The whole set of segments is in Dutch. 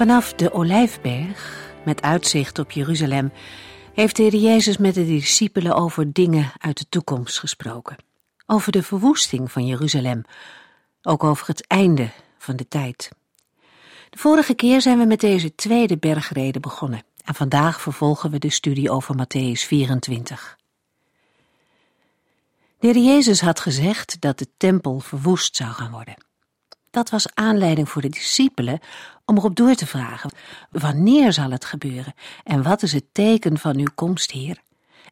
Vanaf de Olijfberg, met uitzicht op Jeruzalem, heeft de Heer Jezus met de discipelen over dingen uit de toekomst gesproken. Over de verwoesting van Jeruzalem, ook over het einde van de tijd. De vorige keer zijn we met deze tweede bergrede begonnen en vandaag vervolgen we de studie over Matthäus 24. De Heer Jezus had gezegd dat de tempel verwoest zou gaan worden. Dat was aanleiding voor de discipelen om erop door te vragen: wanneer zal het gebeuren? En wat is het teken van uw komst, Heer?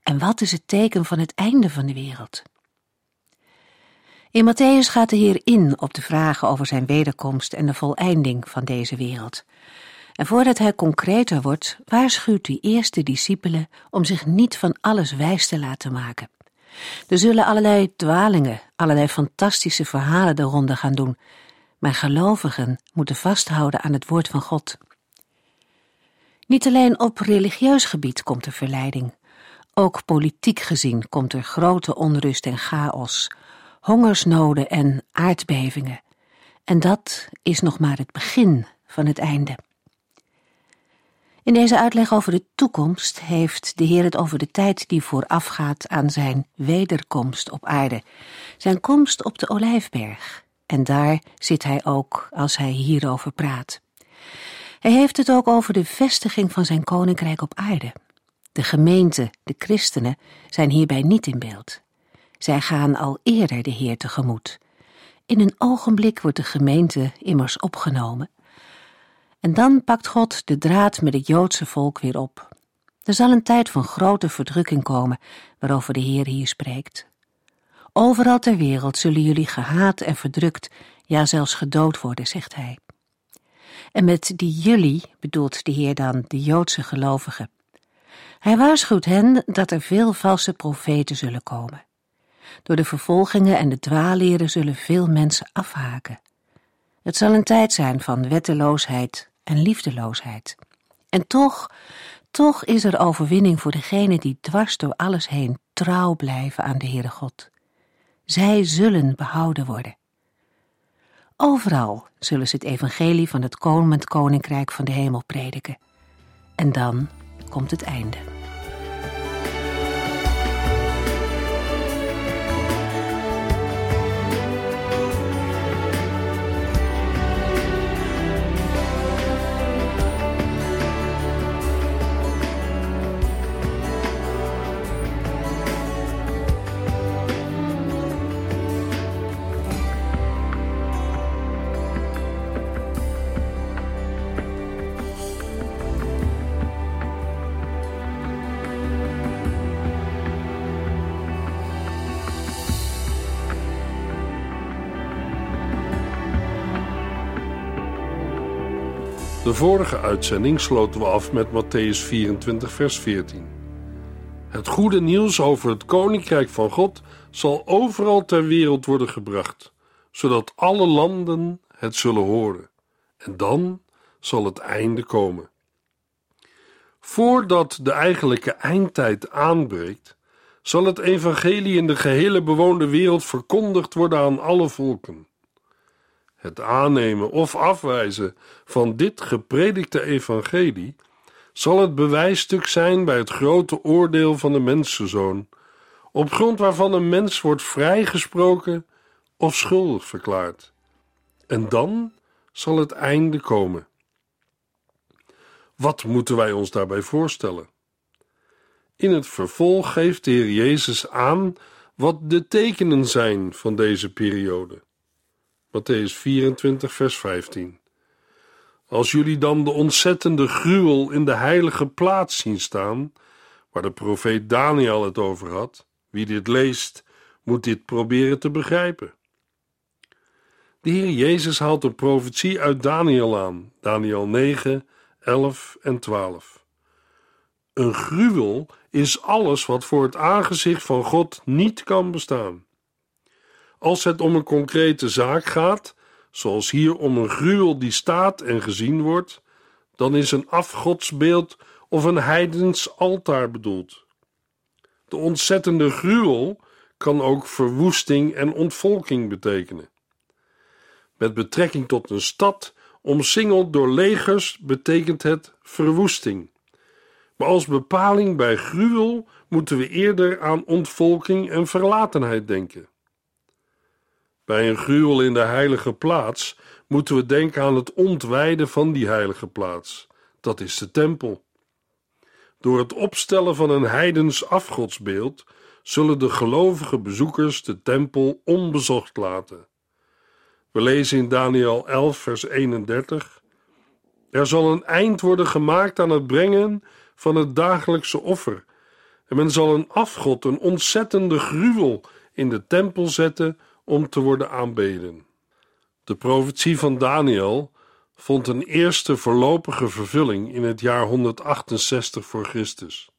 En wat is het teken van het einde van de wereld? In Matthäus gaat de Heer in op de vragen over zijn wederkomst en de voleinding van deze wereld. En voordat hij concreter wordt, waarschuwt hij eerst de discipelen om zich niet van alles wijs te laten maken. Er zullen allerlei dwalingen, allerlei fantastische verhalen de ronde gaan doen, maar gelovigen moeten vasthouden aan het woord van God. Niet alleen op religieus gebied komt er verleiding, ook politiek gezien komt er grote onrust en chaos, hongersnoden en aardbevingen. En dat is nog maar het begin van het einde. In deze uitleg over de toekomst heeft de Heer het over de tijd die voorafgaat aan zijn wederkomst op aarde, zijn komst op de Olijfberg. En daar zit hij ook als hij hierover praat. Hij heeft het ook over de vestiging van zijn koninkrijk op aarde. De gemeente, de christenen, zijn hierbij niet in beeld. Zij gaan al eerder de Heer tegemoet. In een ogenblik wordt de gemeente immers opgenomen. En dan pakt God de draad met het Joodse volk weer op. Er zal een tijd van grote verdrukking komen, waarover de Heer hier spreekt. Overal ter wereld zullen jullie gehaat en verdrukt, ja zelfs gedood worden, zegt hij. En met die jullie bedoelt de Heer dan de Joodse gelovigen. Hij waarschuwt hen dat er veel valse profeten zullen komen. Door de vervolgingen en de dwaalleren zullen veel mensen afhaken. Het zal een tijd zijn van wetteloosheid en liefdeloosheid. En toch, toch is er overwinning voor degenen die dwars door alles heen trouw blijven aan de Heere God. Zij zullen behouden worden. Overal zullen ze het evangelie van het komend koninkrijk van de hemel prediken. En dan komt het einde. De vorige uitzending sloten we af met Matthäus 24, vers 14. Het goede nieuws over het koninkrijk van God zal overal ter wereld worden gebracht, zodat alle landen het zullen horen. En dan zal het einde komen. Voordat de eigenlijke eindtijd aanbreekt, zal het evangelie in de gehele bewoonde wereld verkondigd worden aan alle volken. Het aannemen of afwijzen van dit gepredikte evangelie zal het bewijsstuk zijn bij het grote oordeel van de mensenzoon, op grond waarvan een mens wordt vrijgesproken of schuldig verklaard. En dan zal het einde komen. Wat moeten wij ons daarbij voorstellen? In het vervolg geeft de Heer Jezus aan wat de tekenen zijn van deze periode. Matthäus 24, vers 15. Als jullie dan de ontzettende gruwel in de heilige plaats zien staan, waar de profeet Daniel het over had, wie dit leest, moet dit proberen te begrijpen. De Heer Jezus haalt de profetie uit Daniel aan, Daniel 9, 11 en 12. Een gruwel is alles wat voor het aangezicht van God niet kan bestaan. Als het om een concrete zaak gaat, zoals hier om een gruwel die staat en gezien wordt, dan is een afgodsbeeld of een heidens altaar bedoeld. De ontzettende gruwel kan ook verwoesting en ontvolking betekenen. Met betrekking tot een stad omsingeld door legers betekent het verwoesting. Maar als bepaling bij gruwel moeten we eerder aan ontvolking en verlatenheid denken. Bij een gruwel in de heilige plaats moeten we denken aan het ontwijden van die heilige plaats. Dat is de tempel. Door het opstellen van een heidens afgodsbeeld zullen de gelovige bezoekers de tempel onbezocht laten. We lezen in Daniel 11, vers 31: Er zal een eind worden gemaakt aan het brengen van het dagelijkse offer, en men zal een afgod, een ontzettende gruwel, in de tempel zetten om te worden aanbeden. De profetie van Daniel vond een eerste voorlopige vervulling in het jaar 168 voor Christus.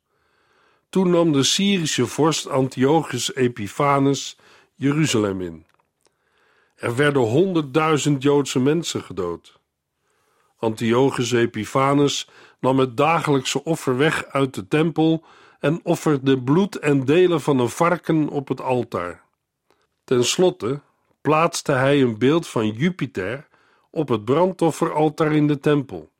Toen nam de Syrische vorst Antiochus Epiphanes Jeruzalem in. Er werden honderdduizend Joodse mensen gedood. Antiochus Epiphanes nam het dagelijkse offer weg uit de tempel en offerde bloed en delen van een varken op het altaar. Ten slotte plaatste hij een beeld van Jupiter op het brandofferaltaar in de tempel.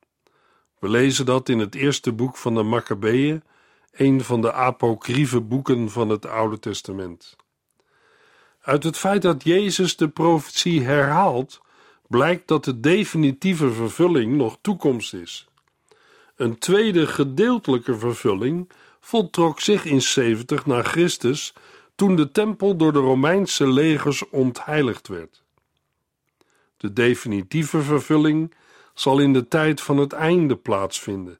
We lezen dat in het eerste boek van de Maccabeeën, een van de apocryfe boeken van het Oude Testament. Uit het feit dat Jezus de profetie herhaalt, blijkt dat de definitieve vervulling nog toekomst is. Een tweede gedeeltelijke vervulling voltrok zich in 70 na Christus toen de tempel door de Romeinse legers ontheiligd werd. De definitieve vervulling zal in de tijd van het einde plaatsvinden,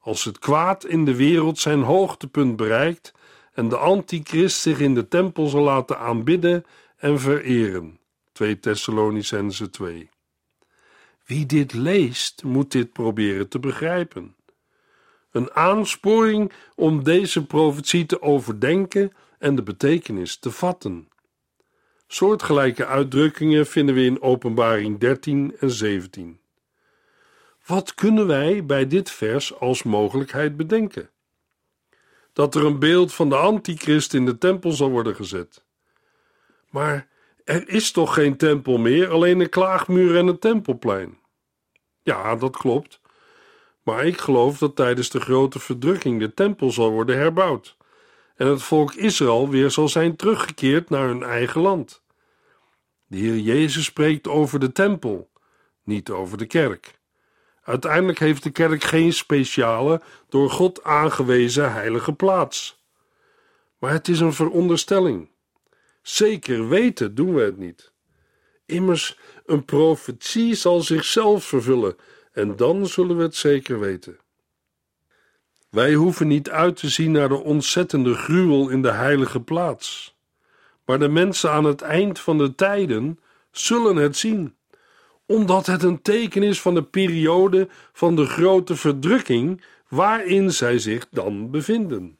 als het kwaad in de wereld zijn hoogtepunt bereikt en de antichrist zich in de tempel zal laten aanbidden en vereren. 2 Thessalonicense 2. Wie dit leest, moet dit proberen te begrijpen. Een aansporing om deze profetie te overdenken en de betekenis te vatten. Soortgelijke uitdrukkingen vinden we in Openbaring 13 en 17. Wat kunnen wij bij dit vers als mogelijkheid bedenken? Dat er een beeld van de antichrist in de tempel zal worden gezet. Maar er is toch geen tempel meer, alleen een klaagmuur en een tempelplein? Ja, dat klopt. Maar ik geloof dat tijdens de grote verdrukking de tempel zal worden herbouwd en het volk Israël weer zal zijn teruggekeerd naar hun eigen land. De Heer Jezus spreekt over de tempel, niet over de kerk. Uiteindelijk heeft de kerk geen speciale, door God aangewezen heilige plaats. Maar het is een veronderstelling. Zeker weten doen we het niet. Immers, een profetie zal zichzelf vervullen en dan zullen we het zeker weten. Wij hoeven niet uit te zien naar de ontzettende gruwel in de heilige plaats. Maar de mensen aan het eind van de tijden zullen het zien, omdat het een teken is van de periode van de grote verdrukking waarin zij zich dan bevinden.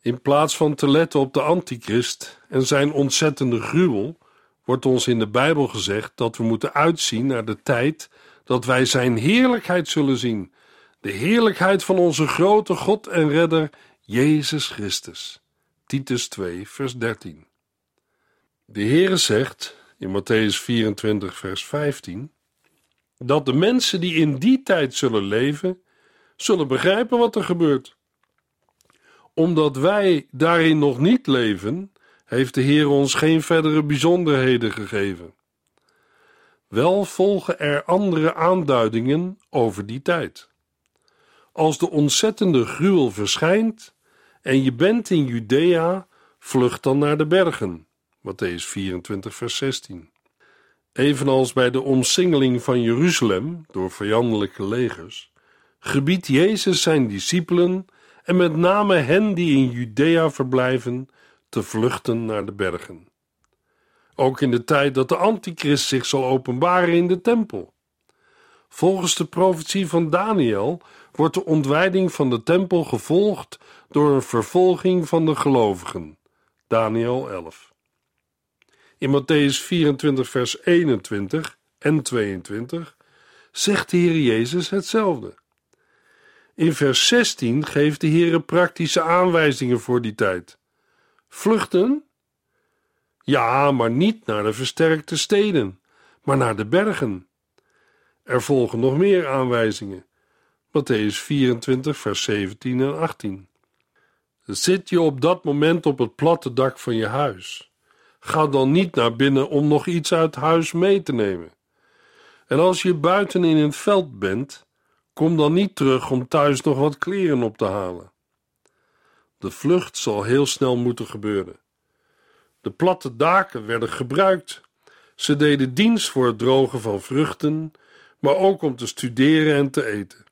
In plaats van te letten op de antichrist en zijn ontzettende gruwel, wordt ons in de Bijbel gezegd dat we moeten uitzien naar de tijd dat wij zijn heerlijkheid zullen zien de heerlijkheid van onze grote God en Redder, Jezus Christus. Titus 2, vers 13. De Heere zegt in Matthäus 24, vers 15, dat de mensen die in die tijd zullen leven, zullen begrijpen wat er gebeurt. Omdat wij daarin nog niet leven, heeft de Heer ons geen verdere bijzonderheden gegeven. Wel volgen er andere aanduidingen over die tijd. Als de ontzettende gruwel verschijnt en je bent in Judea, vlucht dan naar de bergen. Matthäus 24, vers 16. Evenals bij de omsingeling van Jeruzalem door vijandelijke legers, gebiedt Jezus zijn discipelen en met name hen die in Judea verblijven, te vluchten naar de bergen. Ook in de tijd dat de antichrist zich zal openbaren in de tempel. Volgens de profetie van Daniel wordt de ontwijding van de tempel gevolgd door een vervolging van de gelovigen. Daniel 11. In Matthäus 24, vers 21 en 22 zegt de Heer Jezus hetzelfde. In vers 16 geeft de Heer praktische aanwijzingen voor die tijd. Vluchten? Ja, maar niet naar de versterkte steden, maar naar de bergen. Er volgen nog meer aanwijzingen. Matthäus 24, vers 17 en 18. Zit je op dat moment op het platte dak van je huis? Ga dan niet naar binnen om nog iets uit huis mee te nemen. En als je buiten in het veld bent, kom dan niet terug om thuis nog wat kleren op te halen. De vlucht zal heel snel moeten gebeuren. De platte daken werden gebruikt. Ze deden dienst voor het drogen van vruchten, maar ook om te studeren en te eten.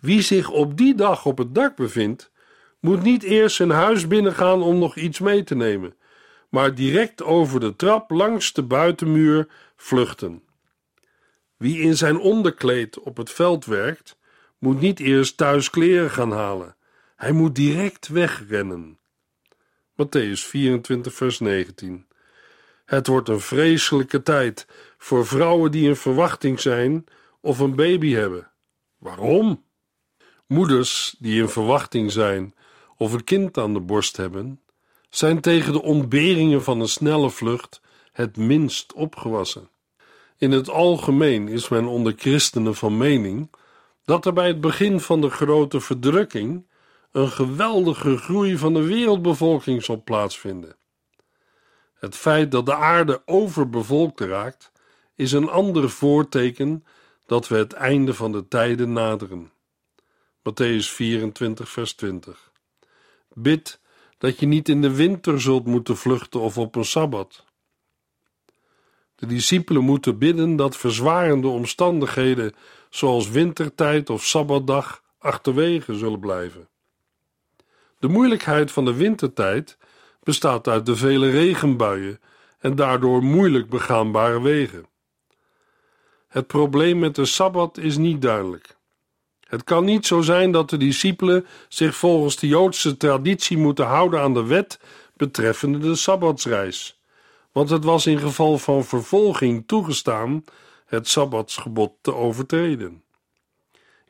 Wie zich op die dag op het dak bevindt, moet niet eerst zijn huis binnengaan om nog iets mee te nemen, maar direct over de trap langs de buitenmuur vluchten. Wie in zijn onderkleed op het veld werkt, moet niet eerst thuis kleren gaan halen. Hij moet direct wegrennen. Matthäus 24, vers 19. Het wordt een vreselijke tijd voor vrouwen die in verwachting zijn of een baby hebben. Waarom? Moeders die in verwachting zijn of een kind aan de borst hebben, zijn tegen de ontberingen van een snelle vlucht het minst opgewassen. In het algemeen is men onder christenen van mening dat er bij het begin van de grote verdrukking een geweldige groei van de wereldbevolking zal plaatsvinden. Het feit dat de aarde overbevolkt raakt, is een ander voorteken dat we het einde van de tijden naderen. Matthäus 24, vers 20. Bid dat je niet in de winter zult moeten vluchten of op een sabbat. De discipelen moeten bidden dat verzwarende omstandigheden, zoals wintertijd of sabbatdag, achterwege zullen blijven. De moeilijkheid van de wintertijd bestaat uit de vele regenbuien en daardoor moeilijk begaanbare wegen. Het probleem met de sabbat is niet duidelijk. Het kan niet zo zijn dat de discipelen zich volgens de Joodse traditie moeten houden aan de wet betreffende de sabbatsreis, want het was in geval van vervolging toegestaan het sabbatsgebod te overtreden.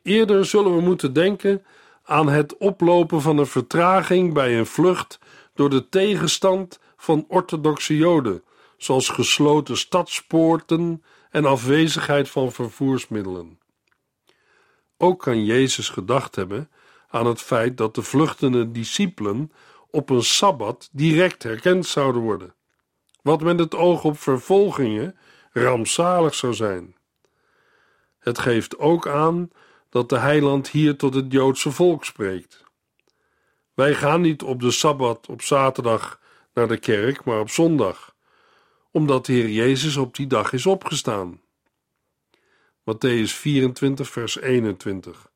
Eerder zullen we moeten denken aan het oplopen van een vertraging bij een vlucht door de tegenstand van orthodoxe Joden, zoals gesloten stadspoorten en afwezigheid van vervoersmiddelen. Ook kan Jezus gedacht hebben aan het feit dat de vluchtende discipelen op een sabbat direct herkend zouden worden, wat met het oog op vervolgingen rampzalig zou zijn. Het geeft ook aan dat de heiland hier tot het Joodse volk spreekt. Wij gaan niet op de sabbat op zaterdag naar de kerk, maar op zondag, omdat de Heer Jezus op die dag is opgestaan. Matthäus 24, vers 21.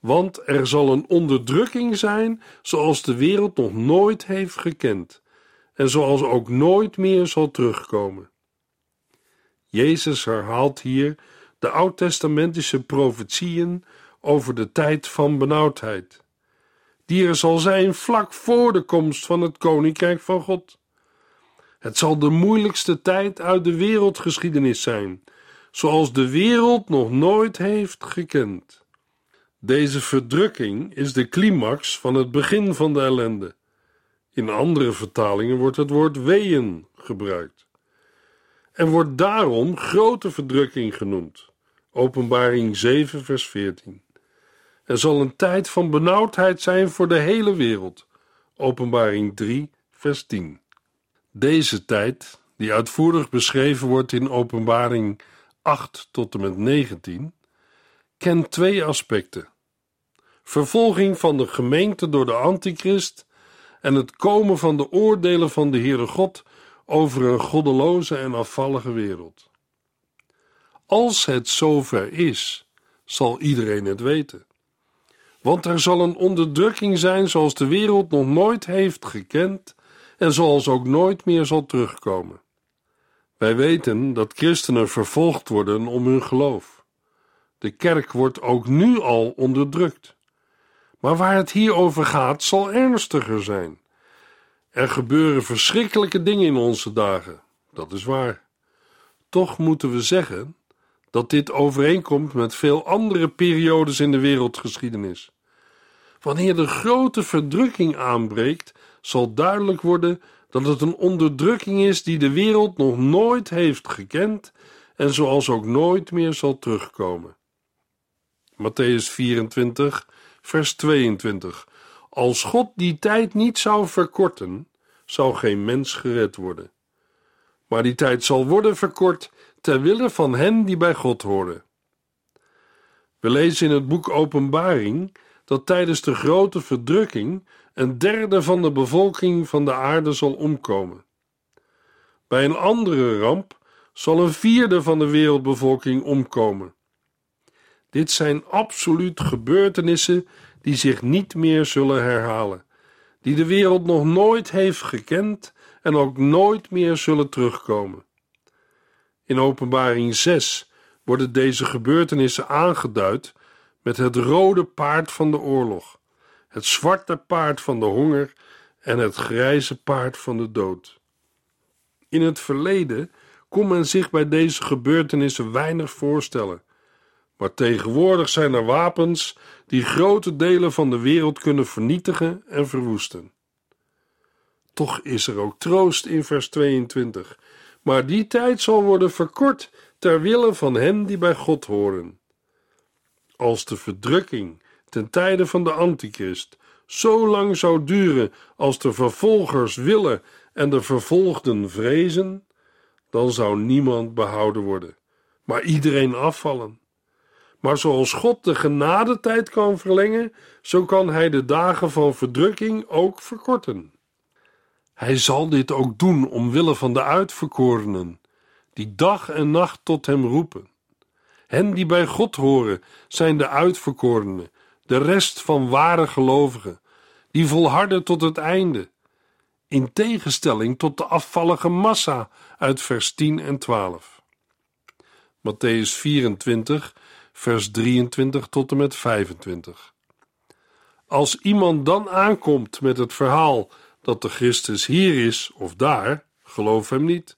Want er zal een onderdrukking zijn zoals de wereld nog nooit heeft gekend en zoals ook nooit meer zal terugkomen. Jezus herhaalt hier de oud-testamentische profetieën over de tijd van benauwdheid, die er zal zijn vlak voor de komst van het Koninkrijk van God. Het zal de moeilijkste tijd uit de wereldgeschiedenis zijn, zoals de wereld nog nooit heeft gekend. Deze verdrukking is de climax van het begin van de ellende. In andere vertalingen wordt het woord weeën gebruikt. En wordt daarom grote verdrukking genoemd. Openbaring 7, vers 14. Er zal een tijd van benauwdheid zijn voor de hele wereld. Openbaring 3, vers 10. Deze tijd, die uitvoerig beschreven wordt in Openbaring 8 tot en met 19, kent twee aspecten: vervolging van de gemeente door de antichrist en het komen van de oordelen van de Heere God over een goddeloze en afvallige wereld. Als het zover is, zal iedereen het weten. Want er zal een onderdrukking zijn zoals de wereld nog nooit heeft gekend en zoals ook nooit meer zal terugkomen. Wij weten dat christenen vervolgd worden om hun geloof. De kerk wordt ook nu al onderdrukt. Maar waar het hier over gaat, zal ernstiger zijn. Er gebeuren verschrikkelijke dingen in onze dagen, dat is waar. Toch moeten we zeggen dat dit overeenkomt met veel andere periodes in de wereldgeschiedenis. Wanneer de grote verdrukking aanbreekt, zal duidelijk worden dat het een onderdrukking is die de wereld nog nooit heeft gekend en zoals ook nooit meer zal terugkomen. Matthäus 24, vers 22. Als God die tijd niet zou verkorten, zou geen mens gered worden. Maar die tijd zal worden verkort ter wille van hen die bij God horen. We lezen in het boek Openbaring dat tijdens de grote verdrukking een derde van de bevolking van de aarde zal omkomen. Bij een andere ramp zal een vierde van de wereldbevolking omkomen. Dit zijn absoluut gebeurtenissen die zich niet meer zullen herhalen, die de wereld nog nooit heeft gekend en ook nooit meer zullen terugkomen. In Openbaring 6 worden deze gebeurtenissen aangeduid met het rode paard van de oorlog, het zwarte paard van de honger en het grijze paard van de dood. In het verleden kon men zich bij deze gebeurtenissen weinig voorstellen, maar tegenwoordig zijn er wapens die grote delen van de wereld kunnen vernietigen en verwoesten. Toch is er ook troost in vers 22, maar die tijd zal worden verkort ter wille van hen die bij God horen. Als de verdrukking ten tijde van de Antichrist zo lang zou duren als de vervolgers willen en de vervolgden vrezen, dan zou niemand behouden worden, maar iedereen afvallen. Maar zoals God de genadetijd kan verlengen, zo kan Hij de dagen van verdrukking ook verkorten. Hij zal dit ook doen omwille van de uitverkorenen, die dag en nacht tot Hem roepen. Hen die bij God horen zijn de uitverkorenen, de rest van ware gelovigen, die volharden tot het einde, in tegenstelling tot de afvallige massa uit vers 10 en 12. Matthäus 24, vers 23 tot en met 25. Als iemand dan aankomt met het verhaal dat de Christus hier is of daar, geloof hem niet,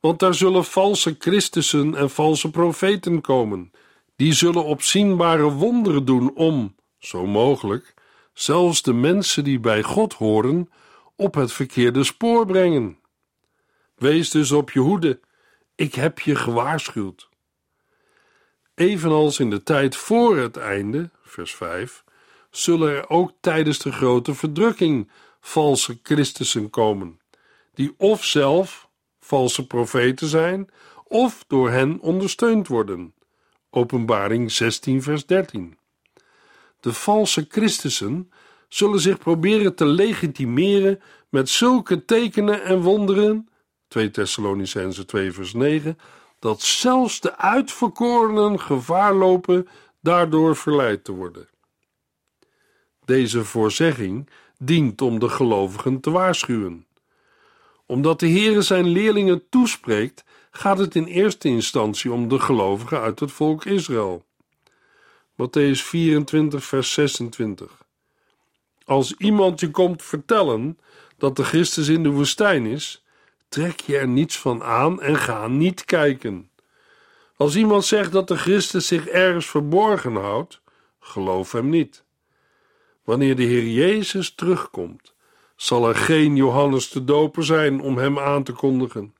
want daar zullen valse Christussen en valse profeten komen, die zullen opzienbare wonderen doen om, zo mogelijk, zelfs de mensen die bij God horen, op het verkeerde spoor brengen. Wees dus op je hoede, ik heb je gewaarschuwd. Evenals in de tijd voor het einde, vers 5, zullen er ook tijdens de grote verdrukking valse Christussen komen, die of zelf valse profeten zijn, of door hen ondersteund worden. Openbaring 16, vers 13. De valse Christussen zullen zich proberen te legitimeren met zulke tekenen en wonderen, 2 Thessalonicense 2, vers 9, dat zelfs de uitverkorenen gevaar lopen daardoor verleid te worden. Deze voorzegging dient om de gelovigen te waarschuwen. Omdat de Heere zijn leerlingen toespreekt, gaat het in eerste instantie om de gelovigen uit het volk Israël. Matthäus 24, vers 26. Als iemand je komt vertellen dat de Christus in de woestijn is, trek je er niets van aan en ga niet kijken. Als iemand zegt dat de Christus zich ergens verborgen houdt, geloof hem niet. Wanneer de Heer Jezus terugkomt, zal er geen Johannes de Doper zijn om hem aan te kondigen.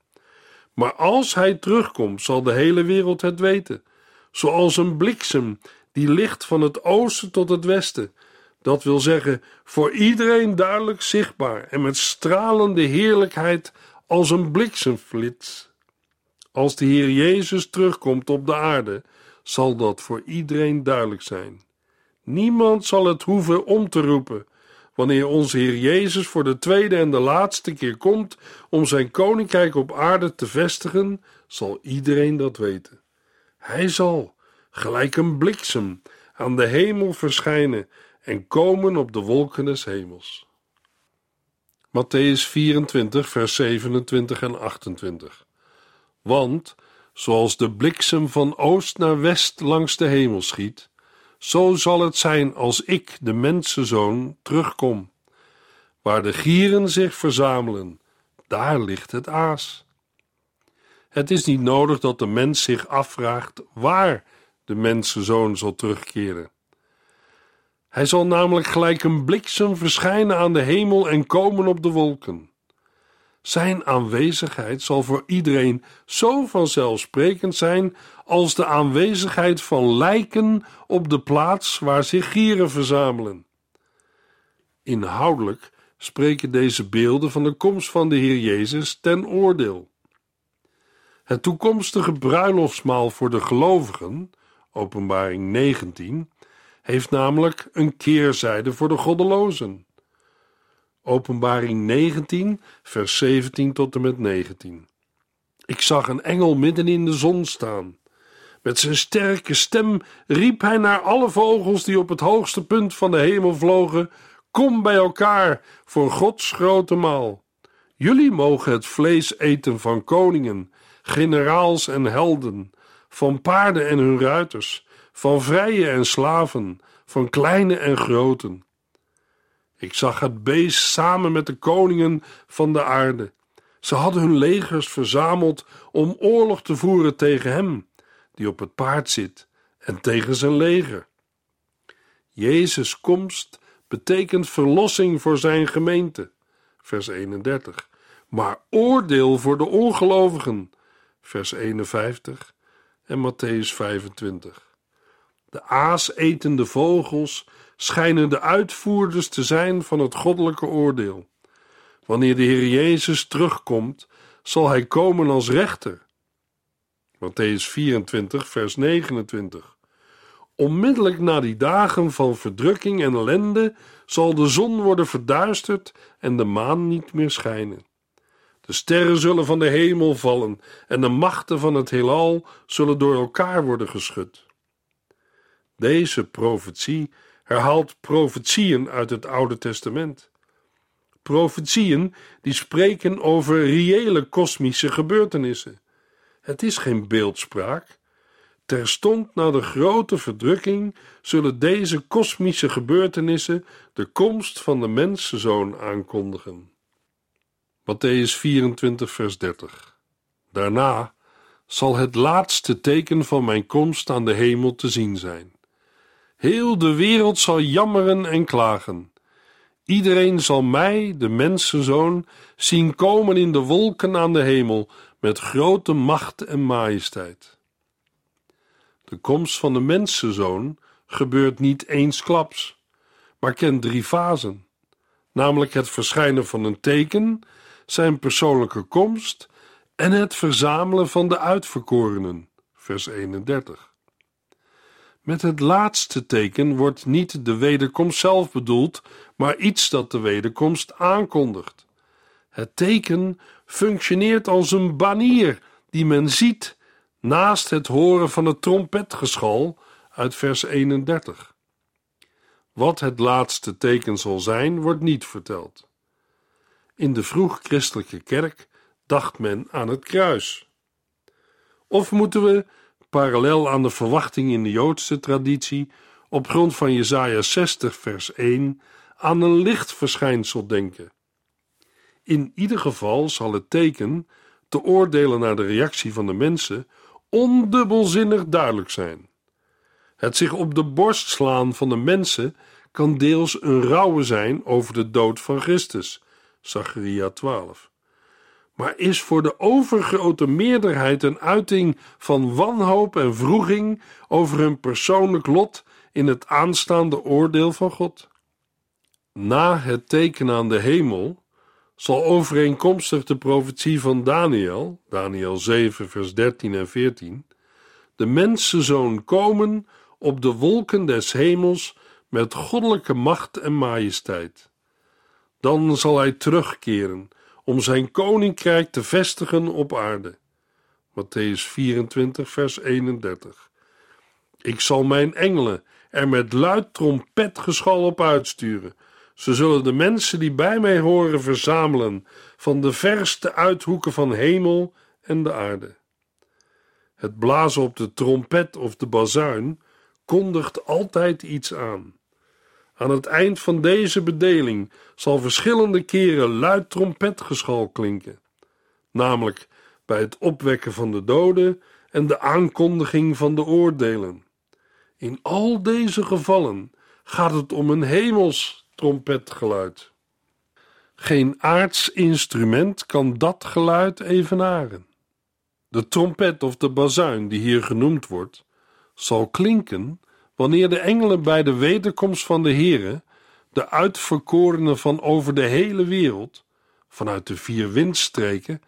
Maar als hij terugkomt, zal de hele wereld het weten, zoals een bliksem die licht van het oosten tot het westen. Dat wil zeggen, voor iedereen duidelijk zichtbaar en met stralende heerlijkheid als een bliksemflits. Als de Heer Jezus terugkomt op de aarde, zal dat voor iedereen duidelijk zijn. Niemand zal het hoeven om te roepen. Wanneer onze Heer Jezus voor de tweede en de laatste keer komt om zijn koninkrijk op aarde te vestigen, zal iedereen dat weten. Hij zal, gelijk een bliksem, aan de hemel verschijnen en komen op de wolken des hemels. Matthäus 24, vers 27 en 28. Want Zoals de bliksem van oost naar west langs de hemel schiet, zo zal het zijn als ik, de mensenzoon, terugkom. Waar de gieren zich verzamelen, daar ligt het aas. Het is niet nodig dat de mens zich afvraagt waar de mensenzoon zal terugkeren. Hij zal namelijk gelijk een bliksem verschijnen aan de hemel en komen op de wolken. Zijn aanwezigheid zal voor iedereen zo vanzelfsprekend zijn als de aanwezigheid van lijken op de plaats waar zich gieren verzamelen. Inhoudelijk spreken deze beelden van de komst van de Heer Jezus ten oordeel. Het toekomstige bruiloftsmaal voor de gelovigen, Openbaring 19, heeft namelijk een keerzijde voor de goddelozen. Openbaring 19, vers 17 tot en met 19. Ik zag een engel midden in de zon staan. Met zijn sterke stem riep hij naar alle vogels die op het hoogste punt van de hemel vlogen: Kom bij elkaar voor Gods grote maal. Jullie mogen het vlees eten van koningen, generaals en helden, van paarden en hun ruiters, van vrije en slaven, van kleine en groten. Ik zag het beest samen met de koningen van de aarde. Ze hadden hun legers verzameld om oorlog te voeren tegen hem, die op het paard zit, en tegen zijn leger. Jezus' komst betekent verlossing voor zijn gemeente, vers 31, maar oordeel voor de ongelovigen, vers 51 en Matthäus 25. De aasetende vogels schijnen de uitvoerders te zijn van het goddelijke oordeel. Wanneer de Heer Jezus terugkomt, zal hij komen als rechter. Matthäus 24, vers 29. Onmiddellijk na die dagen van verdrukking en ellende zal de zon worden verduisterd en de maan niet meer schijnen. De sterren zullen van de hemel vallen en de machten van het heelal zullen door elkaar worden geschud. Deze profetie herhaalt profetieën uit het Oude Testament. Profetieën die spreken over reële kosmische gebeurtenissen. Het is geen beeldspraak. Terstond na de grote verdrukking zullen deze kosmische gebeurtenissen de komst van de mensenzoon aankondigen. Matthäus 24, vers 30. Daarna zal het laatste teken van mijn komst aan de hemel te zien zijn. Heel de wereld zal jammeren en klagen. Iedereen zal mij, de mensenzoon, zien komen in de wolken aan de hemel met grote macht en majesteit. De komst van de mensenzoon gebeurt niet eensklaps, maar kent drie fasen, namelijk het verschijnen van een teken, zijn persoonlijke komst en het verzamelen van de uitverkorenen, vers 31. Met het laatste teken wordt niet de wederkomst zelf bedoeld, maar iets dat de wederkomst aankondigt. Het teken functioneert als een banier die men ziet naast het horen van het trompetgeschal uit vers 31. Wat het laatste teken zal zijn, wordt niet verteld. In de vroeg-christelijke kerk dacht men aan het kruis. Of moeten we parallel aan de verwachting in de Joodse traditie, op grond van Jesaja 60 vers 1, aan een lichtverschijnsel denken. In ieder geval zal het teken, te oordelen naar de reactie van de mensen, ondubbelzinnig duidelijk zijn. Het zich op de borst slaan van de mensen kan deels een rouwe zijn over de dood van Christus, Zacharia 12 maar is voor de overgrote meerderheid een uiting van wanhoop en vroeging over hun persoonlijk lot in het aanstaande oordeel van God. Na het teken aan de hemel zal overeenkomstig de profetie van Daniel, Daniel 7, vers 13 en 14, de mensenzoon komen op de wolken des hemels met goddelijke macht en majesteit. Dan zal hij terugkeren om zijn koninkrijk te vestigen op aarde. Matthäus 24, vers 31. Ik zal mijn engelen er met luid trompetgeschal op uitsturen. Ze zullen de mensen die bij mij horen verzamelen van de verste uithoeken van hemel en de aarde. Het blazen op de trompet of de bazuin kondigt altijd iets aan. Aan het eind van deze bedeling zal verschillende keren luid trompetgeschal klinken, namelijk bij het opwekken van de doden en de aankondiging van de oordelen. In al deze gevallen gaat het om een hemels trompetgeluid. Geen aards instrument kan dat geluid evenaren. De trompet of de bazuin, die hier genoemd wordt, zal klinken wanneer de engelen bij de wederkomst van de Heere, de uitverkorenen van over de hele wereld, vanuit de vier windstreken,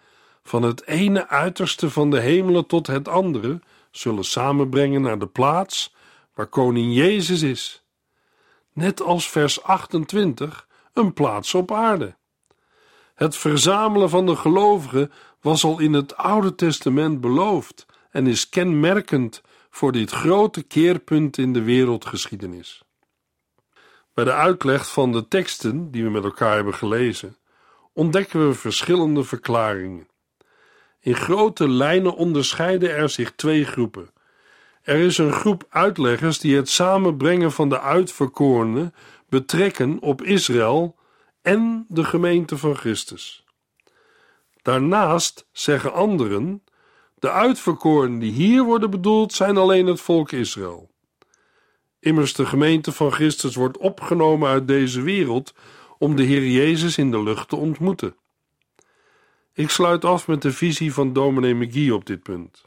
van het ene uiterste van de hemelen tot het andere, zullen samenbrengen naar de plaats waar koning Jezus is. Net als vers 28, een plaats op aarde. Het verzamelen van de gelovigen was al in het Oude Testament beloofd en is kenmerkend voor dit grote keerpunt in de wereldgeschiedenis. Bij de uitleg van de teksten die we met elkaar hebben gelezen, ontdekken we verschillende verklaringen. In grote lijnen onderscheiden er zich twee groepen. Er is een groep uitleggers die het samenbrengen van de uitverkorenen betrekken op Israël en de gemeente van Christus. Daarnaast zeggen anderen: de uitverkorenen die hier worden bedoeld zijn alleen het volk Israël. Immers de gemeente van Christus wordt opgenomen uit deze wereld om de Heer Jezus in de lucht te ontmoeten. Ik sluit af met de visie van dominee McGee op dit punt.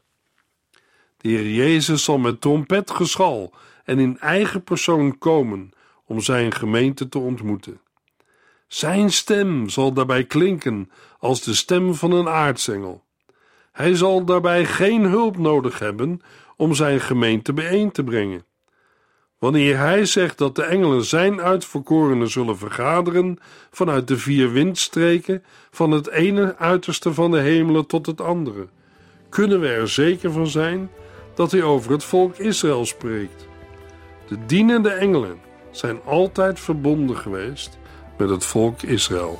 De Heer Jezus zal met trompetgeschal en in eigen persoon komen om zijn gemeente te ontmoeten. Zijn stem zal daarbij klinken als de stem van een aartsengel. Hij zal daarbij geen hulp nodig hebben om zijn gemeente bijeen te brengen. Wanneer hij zegt dat de engelen zijn uitverkorenen zullen vergaderen vanuit de vier windstreken, van het ene uiterste van de hemelen tot het andere, kunnen we er zeker van zijn dat hij over het volk Israël spreekt. De dienende engelen zijn altijd verbonden geweest met het volk Israël.